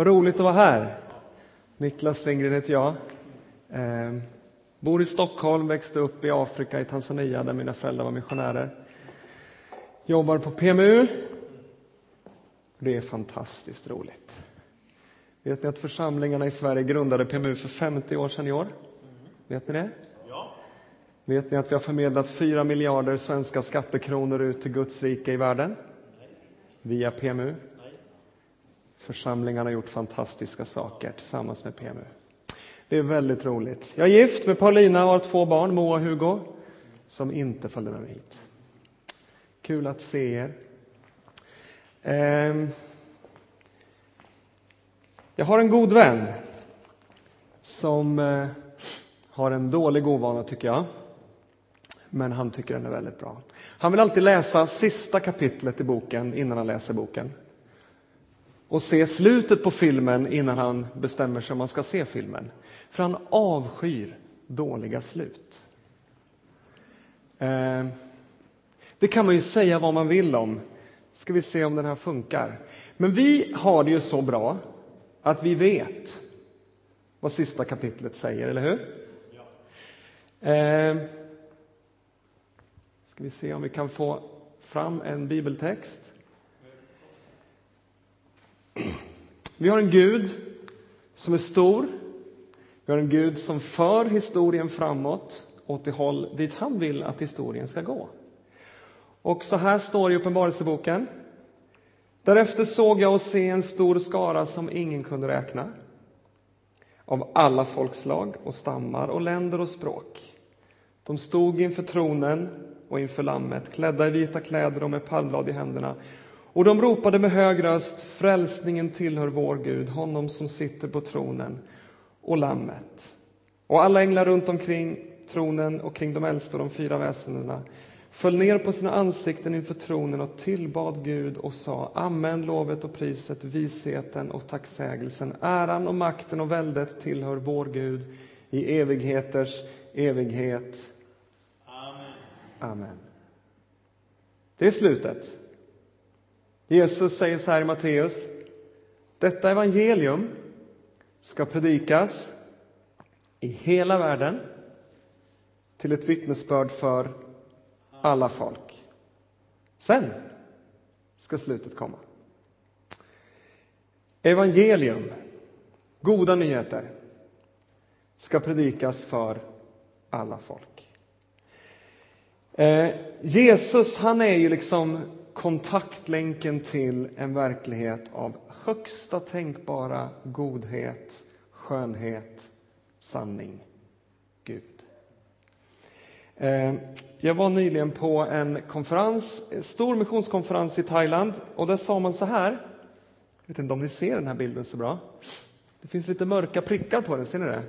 Vad roligt att vara här. Niklas Lindgren heter jag. Eh, bor i Stockholm, växte upp i Afrika, i Tanzania, där mina föräldrar var missionärer. Jobbar på PMU. Det är fantastiskt roligt. Vet ni att församlingarna i Sverige grundade PMU för 50 år sedan i år? Vet ni det? Ja. Vet ni att vi har förmedlat 4 miljarder svenska skattekronor ut till Guds rike i världen? Via PMU? Församlingarna har gjort fantastiska saker tillsammans med PMU. Det är väldigt roligt. Jag är gift med Paulina och har två barn, Moa och Hugo, som inte följde med mig hit. Kul att se er. Ehm, jag har en god vän som eh, har en dålig ovana, tycker jag. Men han tycker den är väldigt bra. Han vill alltid läsa sista kapitlet i boken innan han läser boken och se slutet på filmen innan han bestämmer sig om han ska se filmen. För han avskyr dåliga slut. Eh, det kan man ju säga vad man vill om. Ska vi se om den här funkar. Men vi har det ju så bra att vi vet vad sista kapitlet säger, eller hur? Ja. Eh, ska vi se om vi kan få fram en bibeltext. Vi har en Gud som är stor. Vi har en Gud som för historien framåt åt det håll dit han vill att historien ska gå. Och så här står det i Uppenbarelseboken. Därefter såg jag och se en stor skara som ingen kunde räkna av alla folkslag och stammar och länder och språk. De stod inför tronen och inför Lammet, klädda i vita kläder och med palmblad i händerna. Och de ropade med hög röst, frälsningen tillhör vår Gud, honom som sitter på tronen och Lammet. Och alla änglar runt omkring tronen och kring de äldste och de fyra väsendena föll ner på sina ansikten inför tronen och tillbad Gud och sa Amen, lovet och priset, visheten och tacksägelsen, äran och makten och väldet tillhör vår Gud i evigheters evighet. Amen. Amen. Det är slutet. Jesus säger så här i Matteus. Detta evangelium ska predikas i hela världen till ett vittnesbörd för alla folk. Sen ska slutet komma. Evangelium, goda nyheter, ska predikas för alla folk. Eh, Jesus, han är ju liksom kontaktlänken till en verklighet av högsta tänkbara godhet, skönhet, sanning, Gud. Eh, jag var nyligen på en konferens, en stor missionskonferens i Thailand och där sa man så här. Jag vet inte om ni ser den här bilden så bra. Det finns lite mörka prickar på den, ser ni det?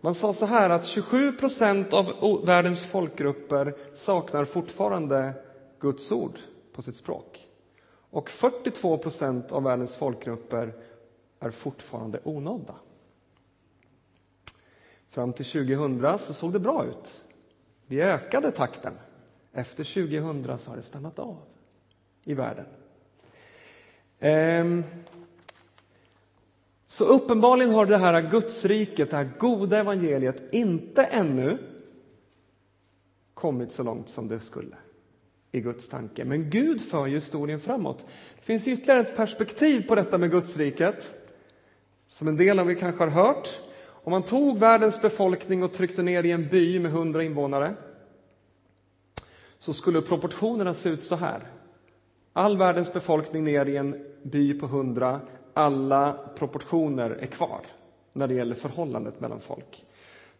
Man sa så här att 27 procent av världens folkgrupper saknar fortfarande Guds ord på sitt språk. Och 42 procent av världens folkgrupper är fortfarande onådda. Fram till 2000 så såg det bra ut. Vi ökade takten. Efter 2000 så har det stannat av i världen. Ehm. Så uppenbarligen har det här Gudsriket, det här goda evangeliet, inte ännu kommit så långt som det skulle i Guds tanke. Men Gud för ju historien framåt. Det finns ytterligare ett perspektiv på detta med Gudsriket som en del av er kanske har hört. Om man tog världens befolkning och tryckte ner i en by med hundra invånare så skulle proportionerna se ut så här. All världens befolkning ner i en by på hundra, alla proportioner är kvar när det gäller förhållandet mellan folk.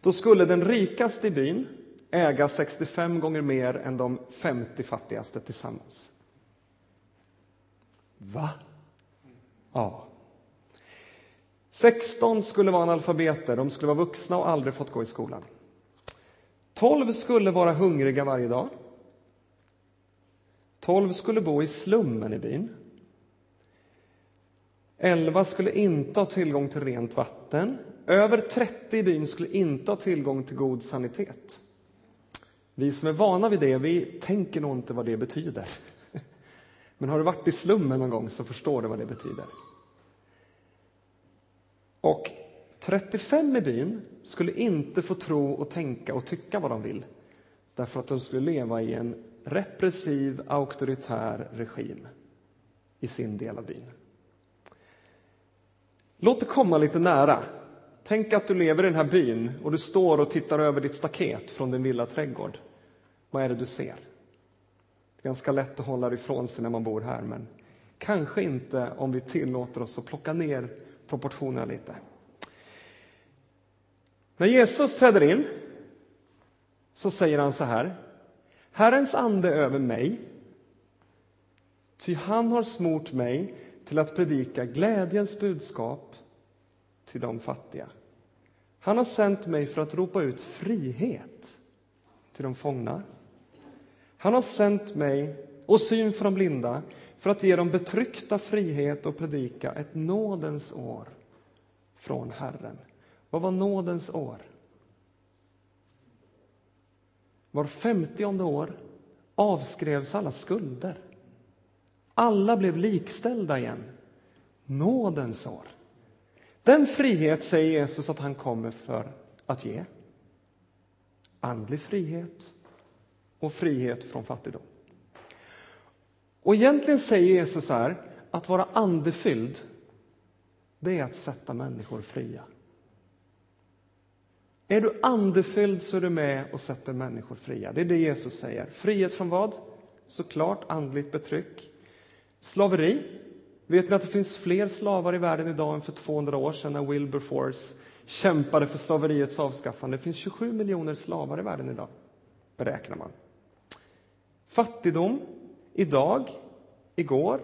Då skulle den rikaste i byn äga 65 gånger mer än de 50 fattigaste tillsammans. Va? Ja. 16 skulle vara analfabeter, de skulle vara vuxna och aldrig fått gå i skolan. 12 skulle vara hungriga varje dag. 12 skulle bo i slummen i byn. 11 skulle inte ha tillgång till rent vatten. Över 30 i byn skulle inte ha tillgång till god sanitet. Vi som är vana vid det, vi tänker nog inte vad det betyder. Men har du varit i slummen någon gång så förstår du vad det betyder. Och 35 i byn skulle inte få tro och tänka och tycka vad de vill. Därför att de skulle leva i en repressiv, auktoritär regim i sin del av byn. Låt det komma lite nära. Tänk att du lever i den här byn och du står och tittar över ditt staket från din lilla trädgård. Vad är det du ser? Det är ganska lätt att hålla ifrån sig när man bor här, men kanske inte om vi tillåter oss att plocka ner proportionerna lite. När Jesus träder in så säger han så här. Herrens ande över mig, ty han har smort mig till att predika glädjens budskap till de fattiga. Han har sänt mig för att ropa ut frihet till de fångna. Han har sänt mig och syn för de blinda för att ge dem betryckta frihet och predika ett nådens år från Herren. Vad var nådens år? Var femtionde år avskrevs alla skulder. Alla blev likställda igen. Nådens år. Den frihet säger Jesus att han kommer för att ge. Andlig frihet och frihet från fattigdom. Och egentligen säger Jesus så här att vara andefylld, det är att sätta människor fria. Är du andefylld så är du med och sätter människor fria. Det är det Jesus säger. Frihet från vad? Såklart andligt betryck. Slaveri. Vet ni att det finns fler slavar i världen idag än för 200 år sedan när Wilberforce kämpade för slaveriets avskaffande? Det finns 27 miljoner slavar i världen idag, beräknar man. Fattigdom. Idag, igår,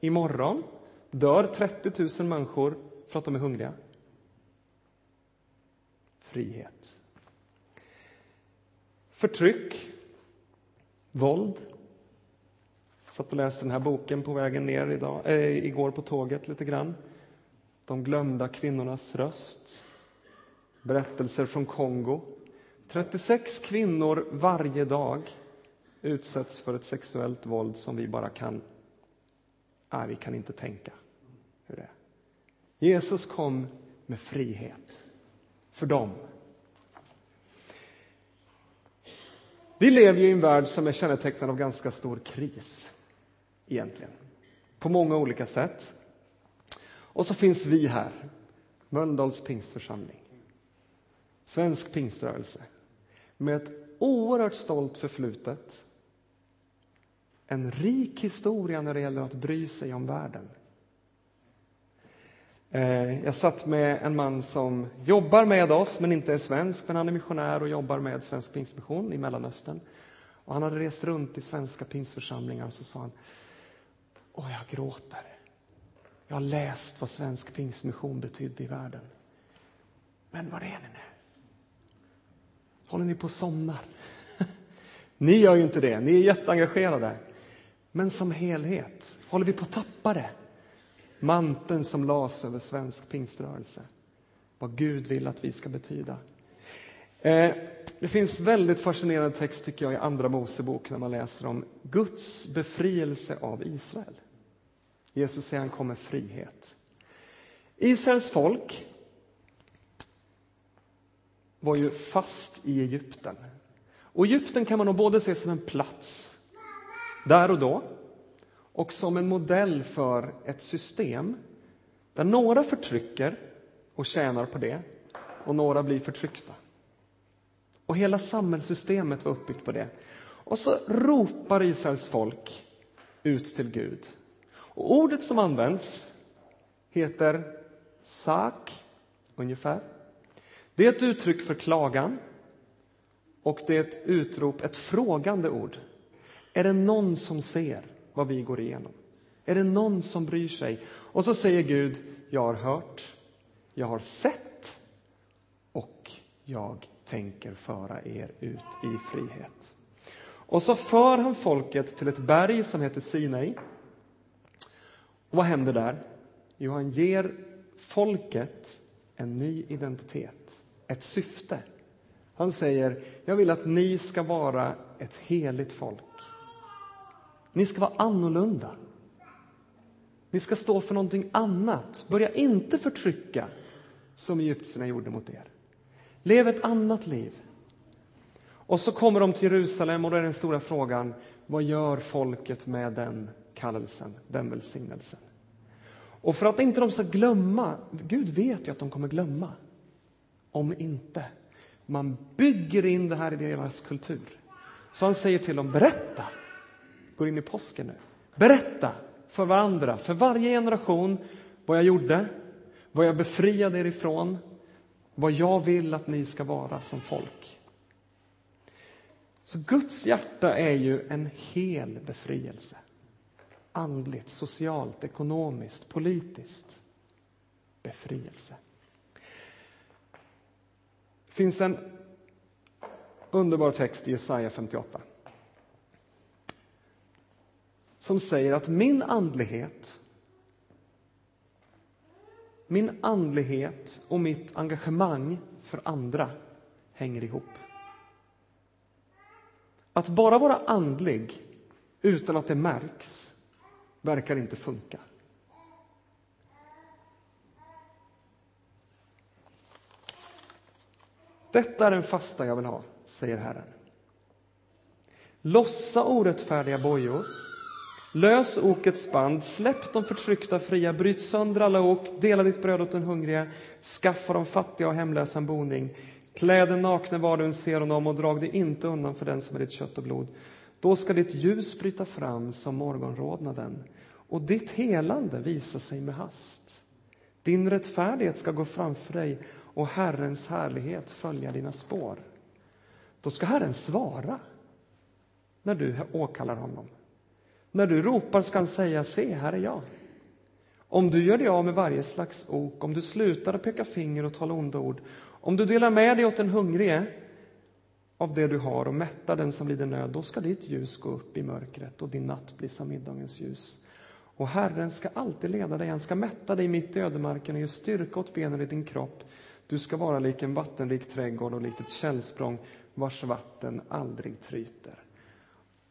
imorgon dör 30 000 människor för att de är hungriga frihet. Förtryck, våld. Jag satt och läste den här boken på vägen ner idag, äh, igår på tåget lite grann. De glömda kvinnornas röst. Berättelser från Kongo. 36 kvinnor varje dag utsätts för ett sexuellt våld som vi bara kan... Nej, vi kan inte tänka hur det är. Jesus kom med frihet för dem. Vi lever i en värld som är kännetecknad av ganska stor kris, egentligen. På många olika sätt. Och så finns vi här, Mölndals pingstförsamling. Svensk pingströrelse. Med ett oerhört stolt förflutet. En rik historia när det gäller att bry sig om världen. Eh, jag satt med en man som jobbar med oss, men inte är svensk, men han är missionär och jobbar med Svensk pingstmission i Mellanöstern. Och han hade rest runt i svenska pingstförsamlingar och så sa han, åh, jag gråter. Jag har läst vad svensk pingstmission betydde i världen. Men var är ni nu? Håller ni på och somnar? ni gör ju inte det, ni är jätteengagerade. Men som helhet, håller vi på att tappa det? manteln som lades över svensk pingströrelse. Vad Gud vill att vi ska betyda. Eh, det finns väldigt fascinerande text tycker jag i Andra Mosebok när man läser om Guds befrielse av Israel. Jesus säger han kommer frihet. Israels folk var ju fast i Egypten. Och Egypten kan man nog både se som en plats där och då och som en modell för ett system där några förtrycker och tjänar på det och några blir förtryckta. Och hela samhällssystemet var uppbyggt på det. Och så ropar Israels folk ut till Gud. Och ordet som används heter sak, ungefär. Det är ett uttryck för klagan och det är ett utrop, ett frågande ord. Är det någon som ser? vad vi går igenom? Är det någon som bryr sig? Och så säger Gud, jag har hört, jag har sett och jag tänker föra er ut i frihet. Och så för han folket till ett berg som heter Sinai. Och vad händer där? Jo, han ger folket en ny identitet, ett syfte. Han säger, jag vill att ni ska vara ett heligt folk. Ni ska vara annorlunda. Ni ska stå för någonting annat. Börja inte förtrycka. som egyptierna gjorde mot er. Lev ett annat liv. Och så kommer de till Jerusalem och då är den stora frågan, vad gör folket med den kallelsen, den välsignelsen? Och för att inte de ska glömma, Gud vet ju att de kommer glömma, om inte. Man bygger in det här i deras kultur. Så han säger till dem, berätta, går in i påsken nu, berätta för varandra, för varje generation, vad jag gjorde, vad jag befriade er ifrån, vad jag vill att ni ska vara som folk. Så Guds hjärta är ju en hel befrielse. Andligt, socialt, ekonomiskt, politiskt. Befrielse. Det finns en underbar text i Jesaja 58 som säger att min andlighet min andlighet och mitt engagemang för andra hänger ihop. Att bara vara andlig utan att det märks verkar inte funka. Detta är den fasta jag vill ha, säger Herren. Lossa orättfärdiga bojor Lös okets band, släpp de förtryckta fria, bryt sönder alla ok, dela ditt bröd åt den hungrige, skaffa de fattiga och hemlösa en boning. Klä den nakne var du än ser honom och drag dig inte undan för den som är ditt kött och blod. Då ska ditt ljus bryta fram som morgonrodnaden och ditt helande visa sig med hast. Din rättfärdighet ska gå framför dig och Herrens härlighet följa dina spår. Då ska Herren svara när du åkallar honom. När du ropar ska han säga, se, här är jag. Om du gör dig av med varje slags ok, om du slutar att peka finger och tala onda ord, om du delar med dig åt den hungrige av det du har och mättar den som lider nöd, då ska ditt ljus gå upp i mörkret och din natt bli som middagens ljus. Och Herren ska alltid leda dig, han ska mätta dig mitt i ödemarken och ge styrka åt benen i din kropp. Du ska vara lik en vattenrik trädgård och likt ett källsprång vars vatten aldrig tryter.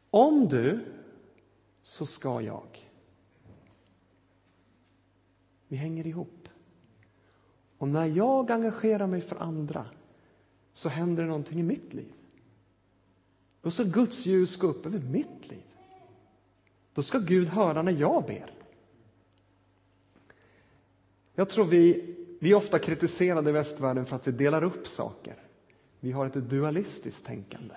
Om du så ska jag. Vi hänger ihop. Och när jag engagerar mig för andra så händer det någonting i mitt liv. Då ska Guds ljus gå upp över mitt liv. Då ska Gud höra när jag ber. Jag tror vi, vi är ofta kritiserade i västvärlden för att vi delar upp saker. Vi har ett dualistiskt tänkande.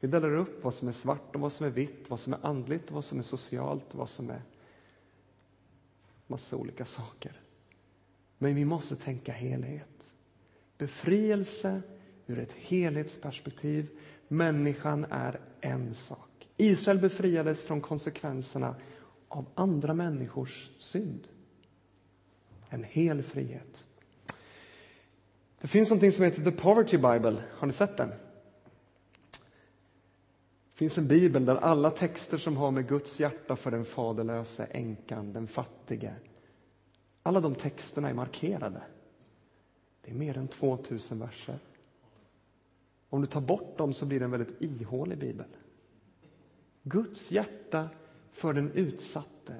Vi delar upp vad som är svart och vad som är vitt, vad som är andligt och vad som är socialt och vad som är massa olika saker. Men vi måste tänka helhet. Befrielse ur ett helhetsperspektiv. Människan är en sak. Israel befriades från konsekvenserna av andra människors synd. En hel frihet. Det finns något som heter The Poverty Bible. Har ni sett den? Det finns en bibel där alla texter som har med Guds hjärta för den faderlöse, änkan, den fattige, alla de texterna är markerade. Det är mer än 2000 verser. Om du tar bort dem så blir det en väldigt ihålig bibel. Guds hjärta för den utsatte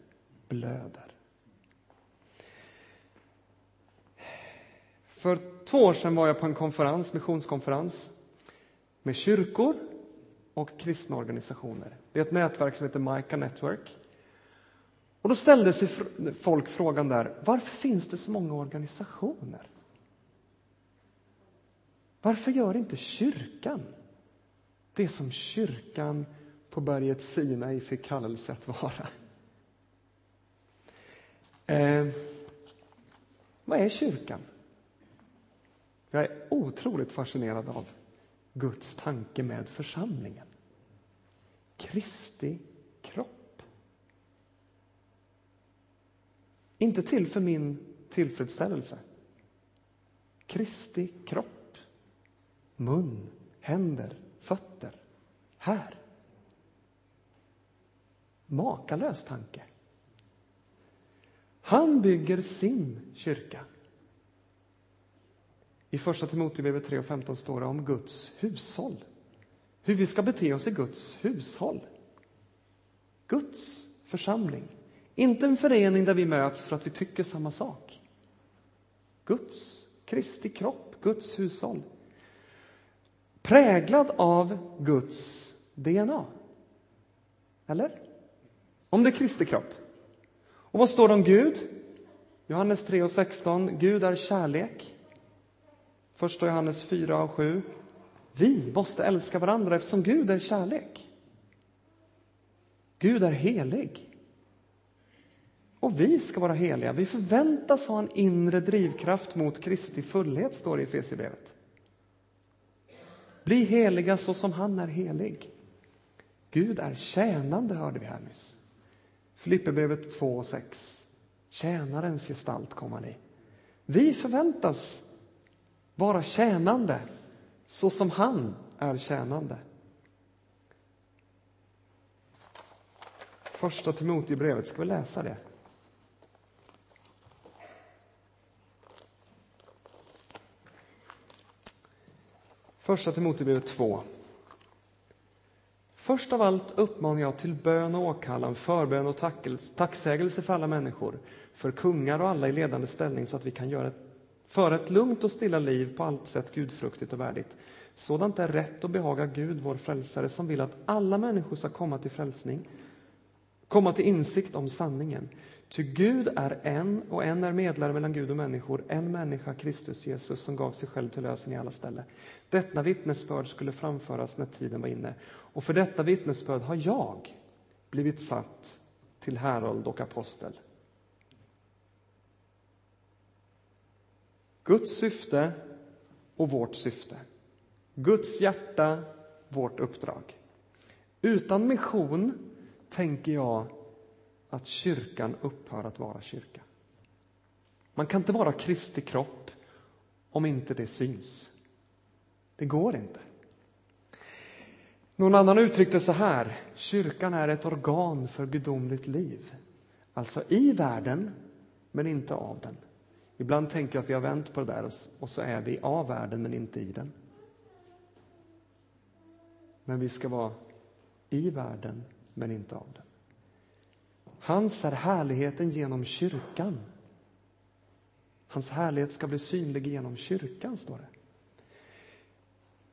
blöder. För två år sedan var jag på en konferens, missionskonferens med kyrkor och kristna organisationer. Det är ett nätverk som heter Micah Network. Och då ställde sig folk frågan där, varför finns det så många organisationer? Varför gör inte kyrkan det som kyrkan på berget Sinai fick kallelse att vara? Eh, vad är kyrkan? Jag är otroligt fascinerad av Guds tanke med församlingen. Kristi kropp. Inte till för min tillfredsställelse. Kristi kropp. Mun, händer, fötter. Här. Makalös tanke. Han bygger sin kyrka. I Första Timoteusbrevet 3 och 15 står det om Guds hushåll. Hur vi ska bete oss i Guds hushåll. Guds församling. Inte en förening där vi möts för att vi tycker samma sak. Guds Kristi kropp, Guds hushåll. Präglad av Guds DNA. Eller? Om det är Kristi kropp. Och vad står det om Gud? Johannes 3 och 16. Gud är kärlek. Första Johannes 4 och 7. Vi måste älska varandra eftersom Gud är kärlek. Gud är helig. Och vi ska vara heliga. Vi förväntas ha en inre drivkraft mot Kristi fullhet, står det i Efesierbrevet. Bli heliga så som han är helig. Gud är tjänande, hörde vi här nyss. Filipperbrevet 2 och 6. Tjänarens gestalt kom han i. Vi förväntas vara tjänande så som han är tjänande. Första Timoteusbrevet, ska vi läsa det? Första Timoteusbrevet 2. Först av allt uppmanar jag till bön och åkallan, förbön och tacksägelse för alla människor, för kungar och alla i ledande ställning så att vi kan göra ett, föra ett lugnt och stilla liv på allt sätt gudfruktigt och värdigt. Sådant är rätt och behagar Gud, vår frälsare, som vill att alla människor ska komma till frälsning, komma till insikt om sanningen. Ty Gud är en och en är medlare mellan Gud och människor, en människa, Kristus Jesus, som gav sig själv till lösen i alla ställen. Detta vittnesbörd skulle framföras när tiden var inne. Och för detta vittnesbörd har jag blivit satt till härold och apostel. Guds syfte och vårt syfte. Guds hjärta, vårt uppdrag. Utan mission tänker jag att kyrkan upphör att vara kyrka. Man kan inte vara Kristi kropp om inte det syns. Det går inte. Någon annan uttryckte så här, kyrkan är ett organ för gudomligt liv. Alltså i världen, men inte av den. Ibland tänker jag att vi har vänt på det där och så är vi av världen, men inte i den. Men vi ska vara i världen, men inte av den. Hans är härligheten genom kyrkan. Hans härlighet ska bli synlig genom kyrkan, står det.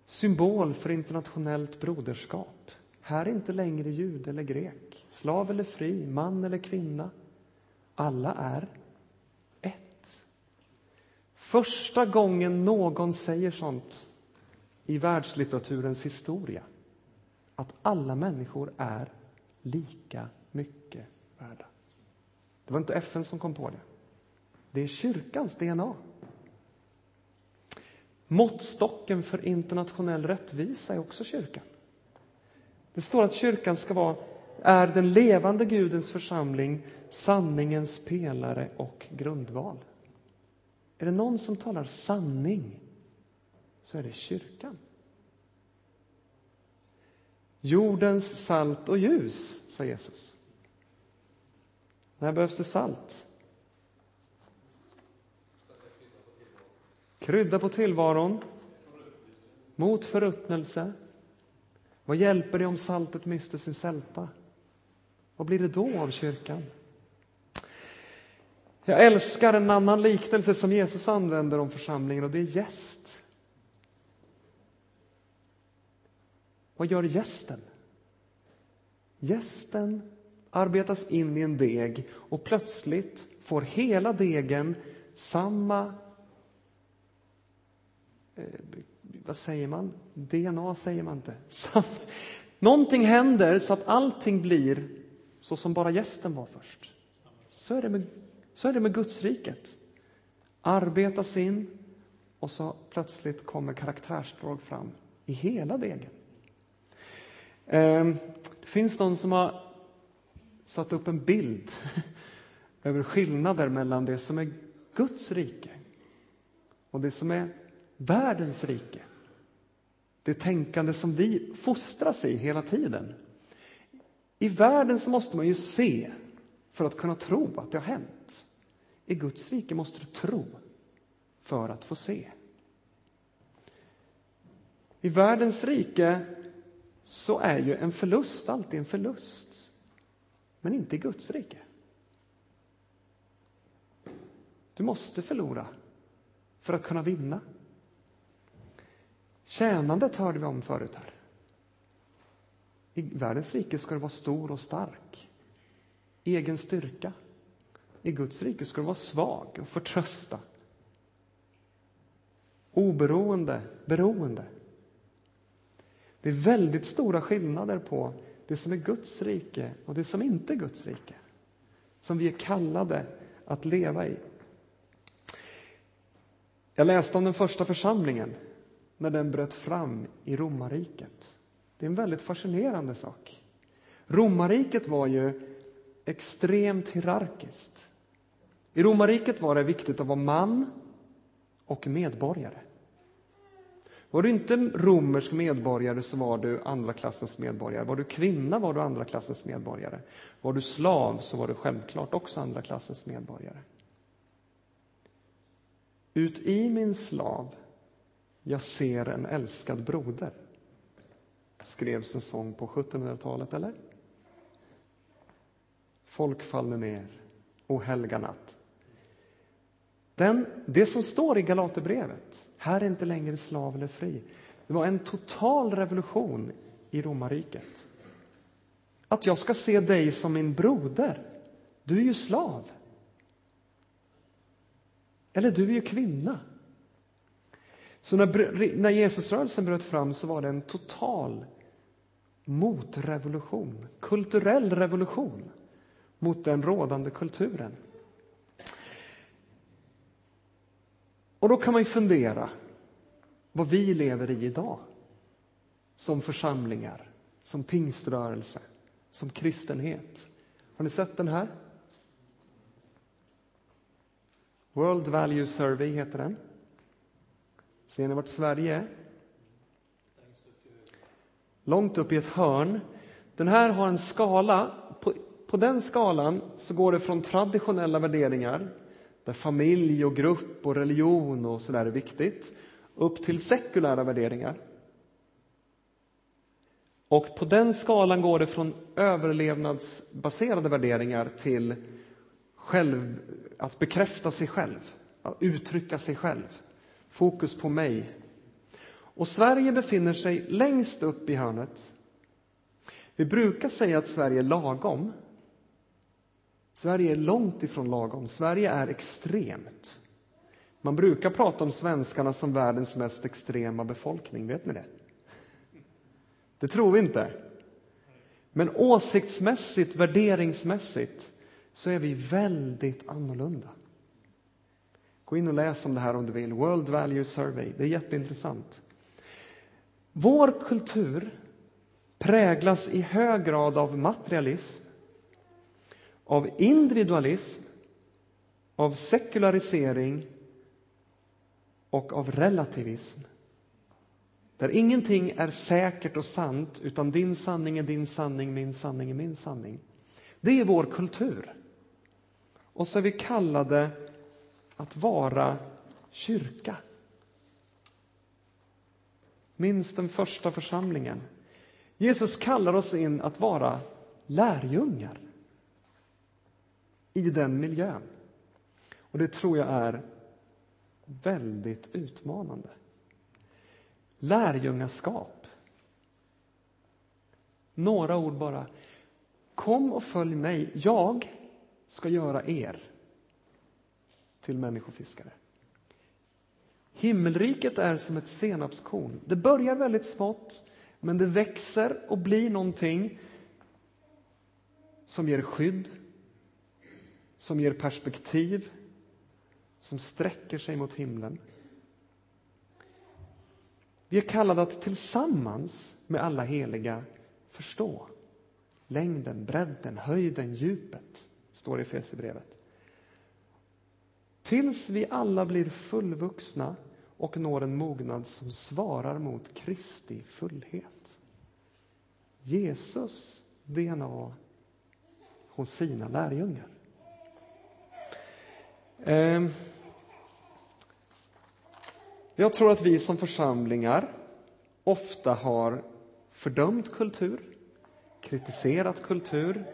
Symbol för internationellt broderskap. Här är inte längre jude eller grek, slav eller fri, man eller kvinna. Alla är. Första gången någon säger sånt i världslitteraturens historia, att alla människor är lika mycket värda. Det var inte FN som kom på det. Det är kyrkans DNA. Måttstocken för internationell rättvisa är också kyrkan. Det står att kyrkan ska vara, är den levande Gudens församling, sanningens pelare och grundval. Är det någon som talar sanning så är det kyrkan. Jordens salt och ljus, sa Jesus. När behövs det salt? Krydda på tillvaron. Mot förruttnelse. Vad hjälper det om saltet mister sin sälta? Vad blir det då av kyrkan? Jag älskar en annan liknelse som Jesus använder om församlingen och det är gäst. Vad gör gästen? Gästen arbetas in i en deg och plötsligt får hela degen samma eh, vad säger man? DNA säger man inte. Sam, någonting händer så att allting blir så som bara gästen var först. Så är det med, så är det med Guds riket. Arbetas in och så plötsligt kommer karaktärsdrag fram i hela degen. Det ehm, finns någon som har satt upp en bild över skillnader mellan det som är Guds rike och det som är världens rike. Det tänkande som vi fostras i hela tiden. I världen så måste man ju se för att kunna tro att det har hänt. I Guds rike måste du tro för att få se. I världens rike så är ju en förlust alltid en förlust men inte i Guds rike. Du måste förlora för att kunna vinna. Tjänandet hörde vi om förut här. I världens rike ska du vara stor och stark. Egen styrka. I Guds rike ska du vara svag och förtrösta. Oberoende, beroende. Det är väldigt stora skillnader på det som är Guds rike och det som inte är Guds rike. Som vi är kallade att leva i. Jag läste om den första församlingen när den bröt fram i romarriket. Det är en väldigt fascinerande sak. Romarriket var ju extremt hierarkiskt. I romarriket var det viktigt att vara man och medborgare. Var du inte romersk medborgare så var du andra klassens medborgare. Var du kvinna var du andra klassens medborgare. Var du slav så var du självklart också andra klassens medborgare. Ut i min slav, jag ser en älskad broder. Skrevs en sång på 1700-talet, eller? Folk faller ner, o helga natt. Den, det som står i Galaterbrevet, här är inte längre slav eller fri. Det var en total revolution i romarriket. Att jag ska se dig som min broder. Du är ju slav. Eller du är ju kvinna. Så när, när Jesusrörelsen bröt fram så var det en total motrevolution, kulturell revolution mot den rådande kulturen. Och då kan man ju fundera vad vi lever i idag som församlingar, som pingströrelse, som kristenhet. Har ni sett den här? World Value Survey heter den. Ser ni vart Sverige är? Långt upp i ett hörn. Den här har en skala. På, på den skalan så går det från traditionella värderingar där familj och grupp och religion och sådär är viktigt upp till sekulära värderingar. Och på den skalan går det från överlevnadsbaserade värderingar till själv, att bekräfta sig själv, att uttrycka sig själv. Fokus på mig. Och Sverige befinner sig längst upp i hörnet. Vi brukar säga att Sverige är lagom. Sverige är långt ifrån lagom. Sverige är extremt. Man brukar prata om svenskarna som världens mest extrema befolkning. Vet ni det? Det tror vi inte. Men åsiktsmässigt, värderingsmässigt så är vi väldigt annorlunda. Gå in och läs om det här om du vill. World Value Survey. Det är jätteintressant. Vår kultur präglas i hög grad av materialism, av individualism, av sekularisering och av relativism. Där ingenting är säkert och sant, utan din sanning är din sanning, min sanning är min sanning. Det är vår kultur. Och så är vi kallade att vara kyrka. Minns den första församlingen. Jesus kallar oss in att vara lärjungar i den miljön. Och det tror jag är väldigt utmanande. Lärjungaskap. Några ord bara. Kom och följ mig. Jag ska göra er till människofiskare. Himmelriket är som ett senapskorn. Det börjar väldigt smått, men det växer och blir någonting som ger skydd, som ger perspektiv, som sträcker sig mot himlen. Vi är kallade att tillsammans med alla heliga förstå längden, bredden, höjden, djupet, står det i Efesierbrevet. Tills vi alla blir fullvuxna och når en mognad som svarar mot Kristi fullhet. Jesus DNA hos sina lärjungar. Ehm, jag tror att vi som församlingar ofta har fördömt kultur, kritiserat kultur,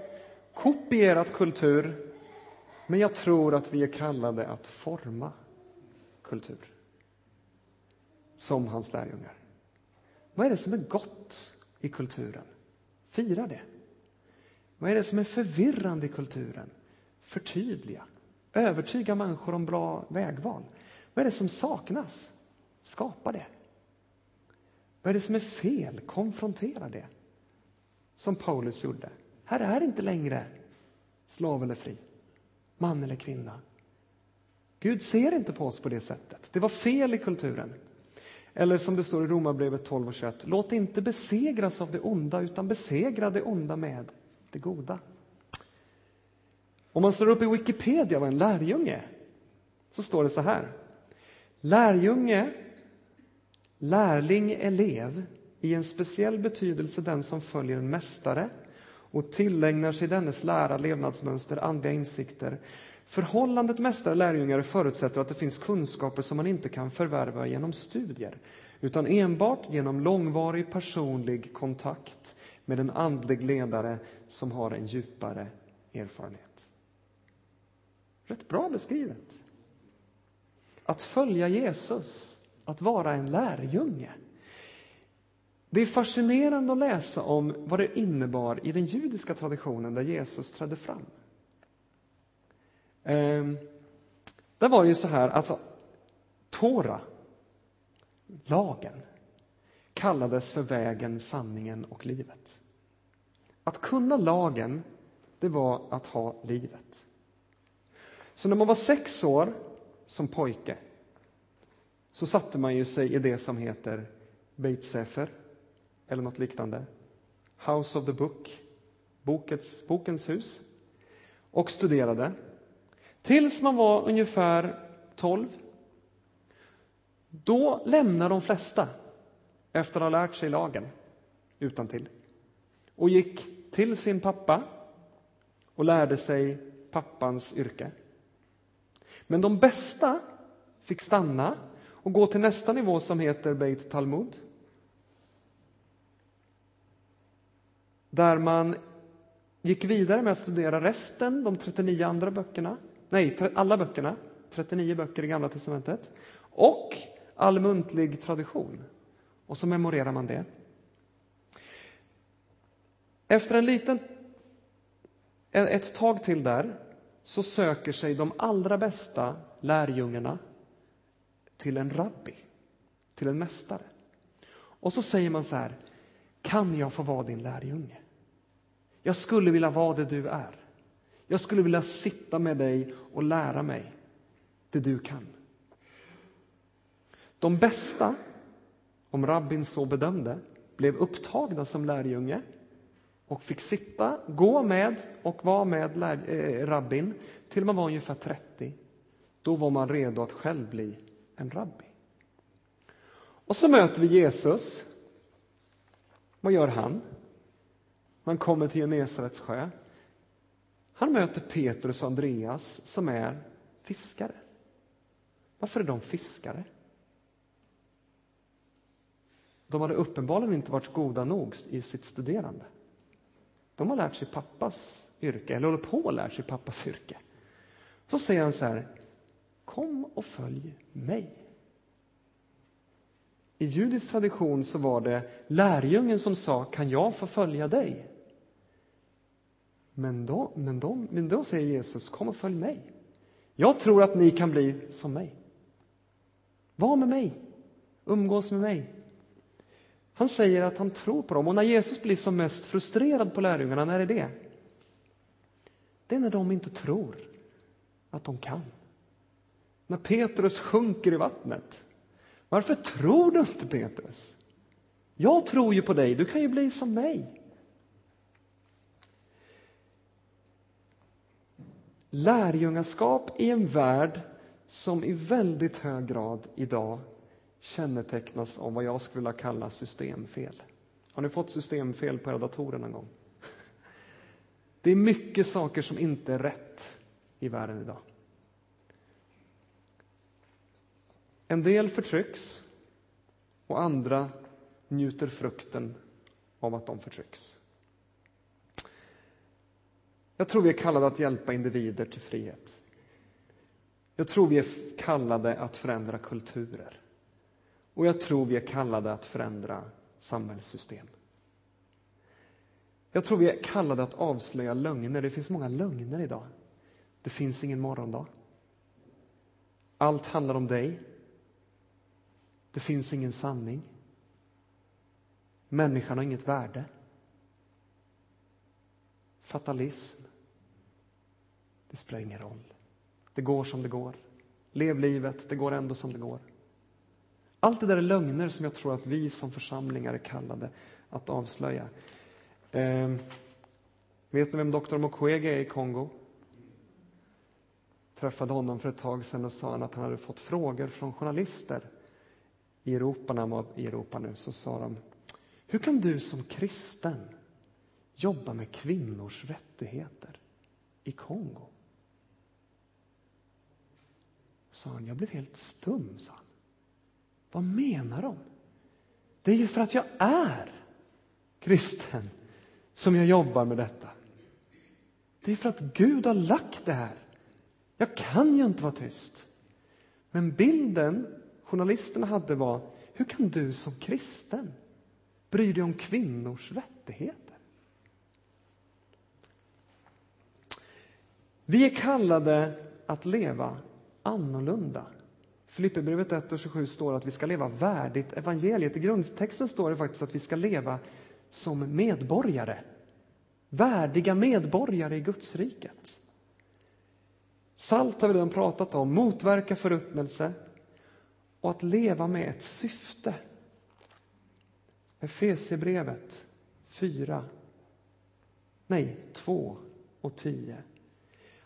kopierat kultur men jag tror att vi är kallade att forma kultur. som hans lärjungar. Vad är det som är gott i kulturen? Fira det. Vad är det som är förvirrande i kulturen? Förtydliga. Övertyga människor om bra vägval. Vad är det som saknas? Skapa det. Vad är det som är fel? Konfrontera det. Som Paulus gjorde. Här är inte längre slav eller fri, man eller kvinna. Gud ser inte på oss på det sättet. Det var fel i kulturen. Eller som det står i Romarbrevet 12 och 21. Låt inte besegras av det onda, utan besegra det onda med det goda. Om man slår upp i Wikipedia vad en lärjunge är, så står det så här. Lärjunge, lärling, elev, i en speciell betydelse den som följer en mästare och tillägnar sig dennes lära, levnadsmönster, andliga insikter. Förhållandet mästare-lärjungar förutsätter att det finns kunskaper som man inte kan förvärva genom studier utan enbart genom långvarig personlig kontakt med en andlig ledare som har en djupare erfarenhet. Rätt bra beskrivet. Att följa Jesus, att vara en lärjunge. Det är fascinerande att läsa om vad det innebar i den judiska traditionen där Jesus trädde fram. Ehm, där var det ju så här, alltså Tora, lagen, kallades för vägen, sanningen och livet. Att kunna lagen, det var att ha livet. Så när man var sex år som pojke så satte man ju sig i det som heter Beit Sefer, eller något liknande. House of the Book, bokets, bokens hus, och studerade. Tills man var ungefär 12. Då lämnar de flesta, efter att ha lärt sig lagen utan till och gick till sin pappa och lärde sig pappans yrke. Men de bästa fick stanna och gå till nästa nivå som heter Beit Talmud. Där man gick vidare med att studera resten, de 39 andra böckerna. Nej, alla böckerna. 39 böcker i Gamla testamentet. Och all muntlig tradition. Och så memorerar man det. Efter en liten, ett tag till där så söker sig de allra bästa lärjungarna till en rabbi, till en mästare. Och så säger man så här, kan jag få vara din lärjunge? Jag skulle vilja vara det du är. Jag skulle vilja sitta med dig och lära mig det du kan. De bästa, om rabbin så bedömde, blev upptagna som lärjunge och fick sitta, gå med och vara med lär, eh, rabbin till man var ungefär 30. Då var man redo att själv bli en rabbi. Och så möter vi Jesus. Vad gör han? Han kommer till Genesarets sjö. Han möter Petrus och Andreas som är fiskare. Varför är de fiskare? De hade uppenbarligen inte varit goda nog i sitt studerande. De har lärt sig pappas yrke, eller håller på att lära sig pappas yrke. Så säger han så här, kom och följ mig. I judisk tradition så var det lärjungen som sa, kan jag få följa dig? Men då, men, då, men då säger Jesus, kom och följ mig. Jag tror att ni kan bli som mig. Var med mig, umgås med mig. Han säger att han tror på dem. Och när Jesus blir som mest frustrerad på lärjungarna, när är det? Det är när de inte tror att de kan. När Petrus sjunker i vattnet. Varför tror du inte Petrus? Jag tror ju på dig, du kan ju bli som mig. Lärjungaskap i en värld som i väldigt hög grad idag kännetecknas av vad jag skulle vilja kalla systemfel. Har ni fått systemfel på era datorer någon gång? Det är mycket saker som inte är rätt i världen idag. En del förtrycks och andra njuter frukten av att de förtrycks. Jag tror vi är kallade att hjälpa individer till frihet. Jag tror vi är kallade att förändra kulturer. Och jag tror vi är kallade att förändra samhällssystem. Jag tror vi är kallade att avslöja lögner. Det finns många lögner idag. Det finns ingen morgondag. Allt handlar om dig. Det finns ingen sanning. Människan har inget värde. Fatalism. Det spelar ingen roll. Det går som det går. Lev livet, det går ändå som det går. Allt det där är lögner som jag tror att vi som församlingar är kallade att avslöja. Eh, vet ni vem doktor Mukwege är i Kongo? träffade honom för ett tag sedan och sa han att han hade fått frågor från journalister i Europa, när han var i Europa nu, så sa de Hur kan du som kristen jobba med kvinnors rättigheter i Kongo? Sa han, jag blev helt stum, sa han. Vad menar de? Det är ju för att jag är kristen som jag jobbar med detta. Det är för att Gud har lagt det här. Jag kan ju inte vara tyst. Men bilden journalisterna hade var, hur kan du som kristen bry dig om kvinnors rättigheter? Vi är kallade att leva annorlunda. Filipperbrevet 1 och 27 står att vi ska leva värdigt evangeliet. I grundtexten står det faktiskt att vi ska leva som medborgare. Värdiga medborgare i Guds riket. Salt har vi redan pratat om, motverka förruttnelse och att leva med ett syfte. Efesierbrevet 4, nej 2 och 10.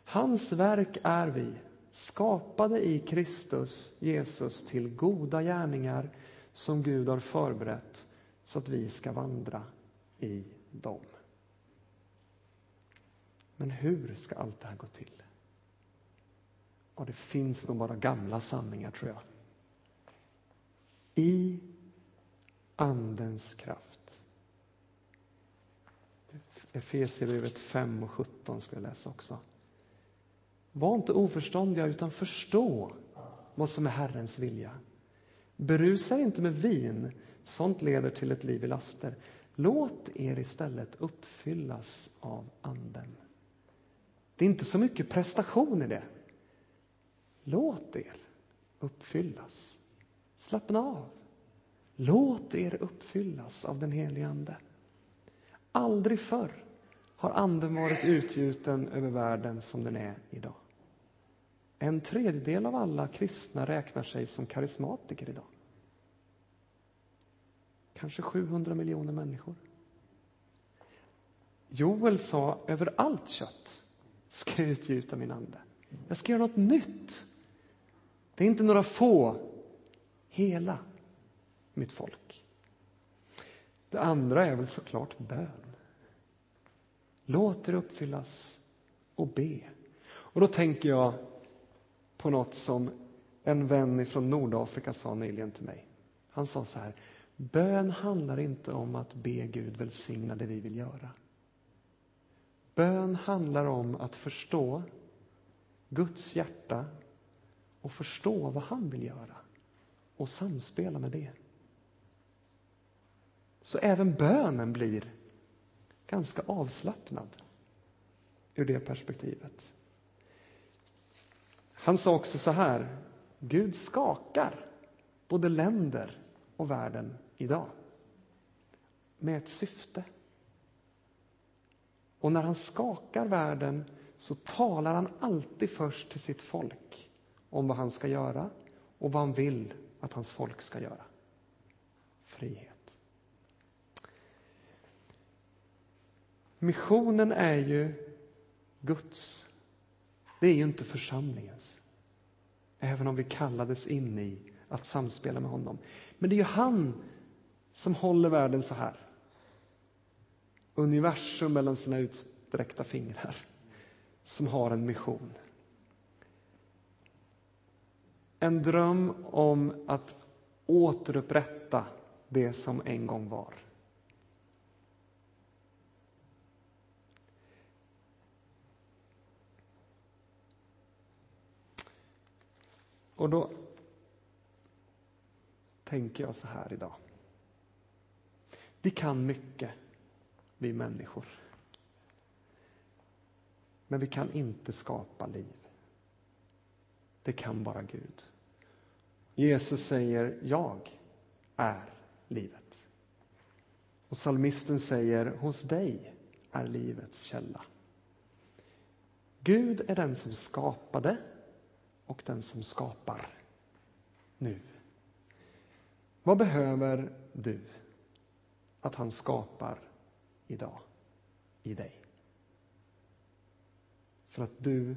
Hans verk är vi, skapade i Kristus Jesus till goda gärningar som Gud har förberett så att vi ska vandra i dem. Men hur ska allt det här gå till? Och det finns nog bara gamla sanningar, tror jag. I Andens kraft. Efesierbrevet 5 och 17 ska jag läsa också. Var inte oförståndiga, utan förstå vad som är Herrens vilja. Berusa inte med vin, sånt leder till ett liv i laster. Låt er istället uppfyllas av Anden. Det är inte så mycket prestation i det. Låt er uppfyllas. Slappna av. Låt er uppfyllas av den helige Ande. Aldrig förr har Anden varit utgjuten över världen som den är idag. En tredjedel av alla kristna räknar sig som karismatiker idag. Kanske 700 miljoner människor. Joel sa, över allt kött ska jag utgjuta min ande. Jag ska göra något nytt. Det är inte några få, hela mitt folk. Det andra är väl såklart bön. Låt er uppfyllas och be. Och då tänker jag på något som en vän från Nordafrika sa nyligen till mig. Han sa så här, bön handlar inte om att be Gud välsigna det vi vill göra. Bön handlar om att förstå Guds hjärta och förstå vad han vill göra och samspela med det. Så även bönen blir ganska avslappnad ur det perspektivet. Han sa också så här, Gud skakar både länder och världen idag med ett syfte. Och när han skakar världen så talar han alltid först till sitt folk om vad han ska göra och vad han vill att hans folk ska göra. Frihet. Missionen är ju Guds. Det är ju inte församlingens. Även om vi kallades in i att samspela med honom. Men det är ju han som håller världen så här. Universum mellan sina utsträckta fingrar. Som har en mission. En dröm om att återupprätta det som en gång var. Och då tänker jag så här idag. Vi kan mycket, vi människor. Men vi kan inte skapa liv. Det kan bara Gud. Jesus säger, jag är livet. Och salmisten säger, hos dig är livets källa. Gud är den som skapade och den som skapar nu. Vad behöver du att han skapar idag i dig? För att du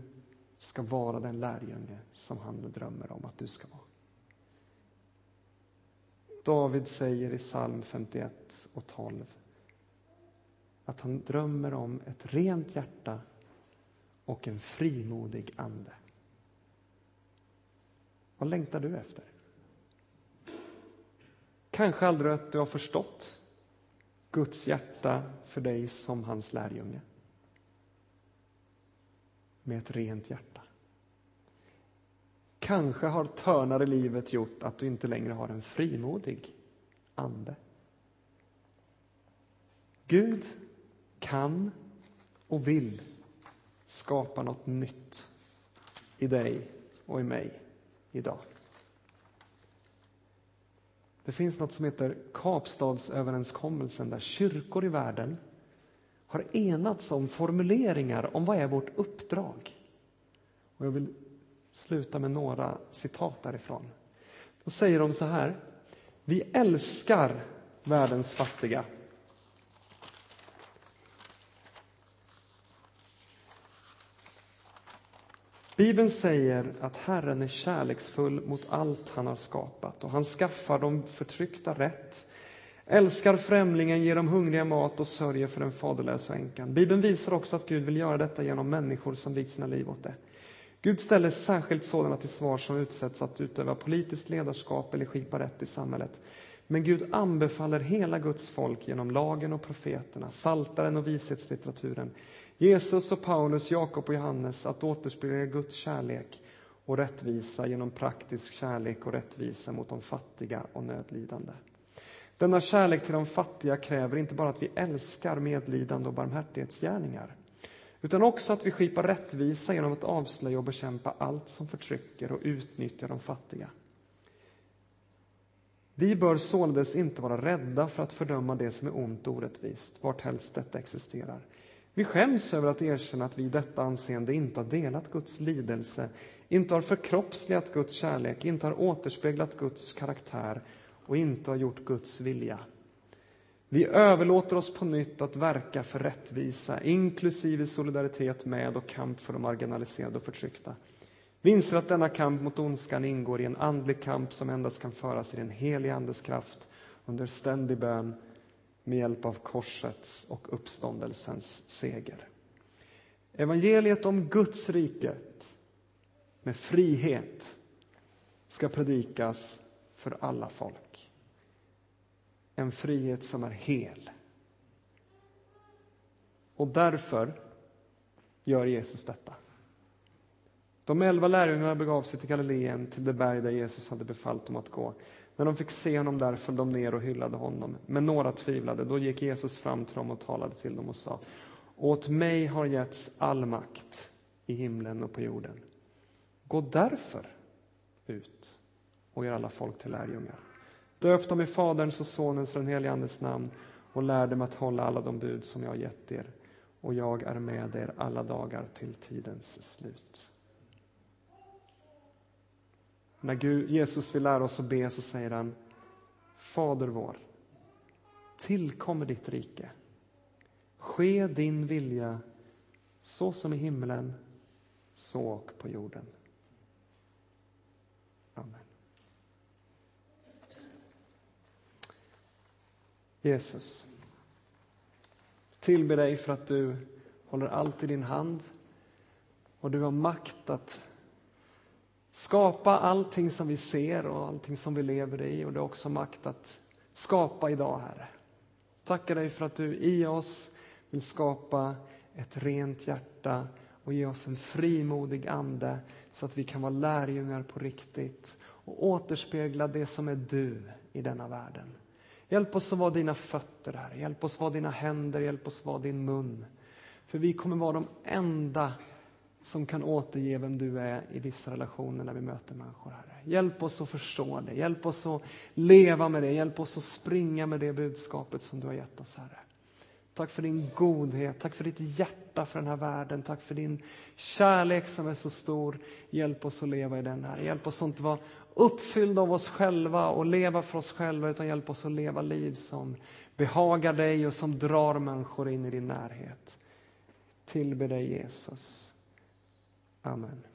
ska vara den lärjunge som han drömmer om att du ska vara. David säger i psalm 51 och 12 att han drömmer om ett rent hjärta och en frimodig ande. Vad längtar du efter? Kanske aldrig att du har förstått Guds hjärta för dig som hans lärjunge. Med ett rent hjärta. Kanske har törnar i livet gjort att du inte längre har en frimodig ande. Gud kan och vill skapa något nytt i dig och i mig idag. Det finns något som heter Kapstadsöverenskommelsen där kyrkor i världen har enats om formuleringar om vad är vårt uppdrag. Och jag vill sluta med några citat därifrån. Då säger de så här. Vi älskar världens fattiga. Bibeln säger att Herren är kärleksfull mot allt han har skapat och han skaffar de förtryckta rätt, älskar främlingen, ger de hungriga mat och sörjer för den faderlösa änkan. Bibeln visar också att Gud vill göra detta genom människor som vigt sina liv åt det. Gud ställer särskilt sådana till svar som utsätts att utöva politiskt ledarskap eller skipa rätt i samhället. Men Gud anbefaller hela Guds folk genom lagen och profeterna, saltaren och vishetslitteraturen, Jesus och Paulus, Jakob och Johannes att återspegla Guds kärlek och rättvisa genom praktisk kärlek och rättvisa mot de fattiga och nödlidande. Denna kärlek till de fattiga kräver inte bara att vi älskar medlidande och barmhärtighetsgärningar utan också att vi skipar rättvisa genom att avslöja och bekämpa allt som förtrycker och utnyttjar de fattiga. Vi bör således inte vara rädda för att fördöma det som är ont och orättvist, varthelst detta existerar. Vi skäms över att erkänna att vi i detta anseende inte har delat Guds lidelse, inte har förkroppsligat Guds kärlek, inte har återspeglat Guds karaktär och inte har gjort Guds vilja. Vi överlåter oss på nytt att verka för rättvisa, inklusive solidaritet med och kamp för de marginaliserade och förtryckta. Vi inser att denna kamp mot ondskan ingår i en andlig kamp som endast kan föras i den heliga Andes kraft under ständig bön med hjälp av korsets och uppståndelsens seger. Evangeliet om Guds riket med frihet ska predikas för alla folk. En frihet som är hel. Och därför gör Jesus detta. De elva lärjungarna begav sig till Galileen, till det berg där Jesus hade befallt dem att gå. När de fick se honom där föll de ner och hyllade honom. Men några tvivlade. Då gick Jesus fram till dem och talade till dem och sa Åt mig har getts all makt i himlen och på jorden. Gå därför ut och gör alla folk till lärjungar. Döp dem i Faderns och Sonens och den helige Andes namn och lär dem att hålla alla de bud som jag har gett er. Och jag är med er alla dagar till tidens slut. När Gud, Jesus vill lära oss att be så säger han Fader vår, tillkommer ditt rike. Ske din vilja så som i himlen, så och på jorden. Amen. Jesus, tillber dig för att du håller allt i din hand och du har makt att skapa allting som vi ser och allting som vi lever i och du har också makt att skapa idag, Herre. Tackar dig för att du i oss vill skapa ett rent hjärta och ge oss en frimodig ande så att vi kan vara lärjungar på riktigt och återspegla det som är du i denna världen. Hjälp oss att vara dina fötter, Herre. Hjälp oss att vara dina händer, hjälp oss att vara din mun. För vi kommer vara de enda som kan återge vem du är i vissa relationer när vi möter människor, Herre. Hjälp oss att förstå det, hjälp oss att leva med det, hjälp oss att springa med det budskapet som du har gett oss, Herre. Tack för din godhet, tack för ditt hjärta för den här världen, tack för din kärlek som är så stor. Hjälp oss att leva i den, här. Hjälp oss att inte vara uppfyllda av oss själva och leva för oss själva, utan hjälp oss att leva liv som behagar dig och som drar människor in i din närhet. Tillbe dig Jesus. Amen.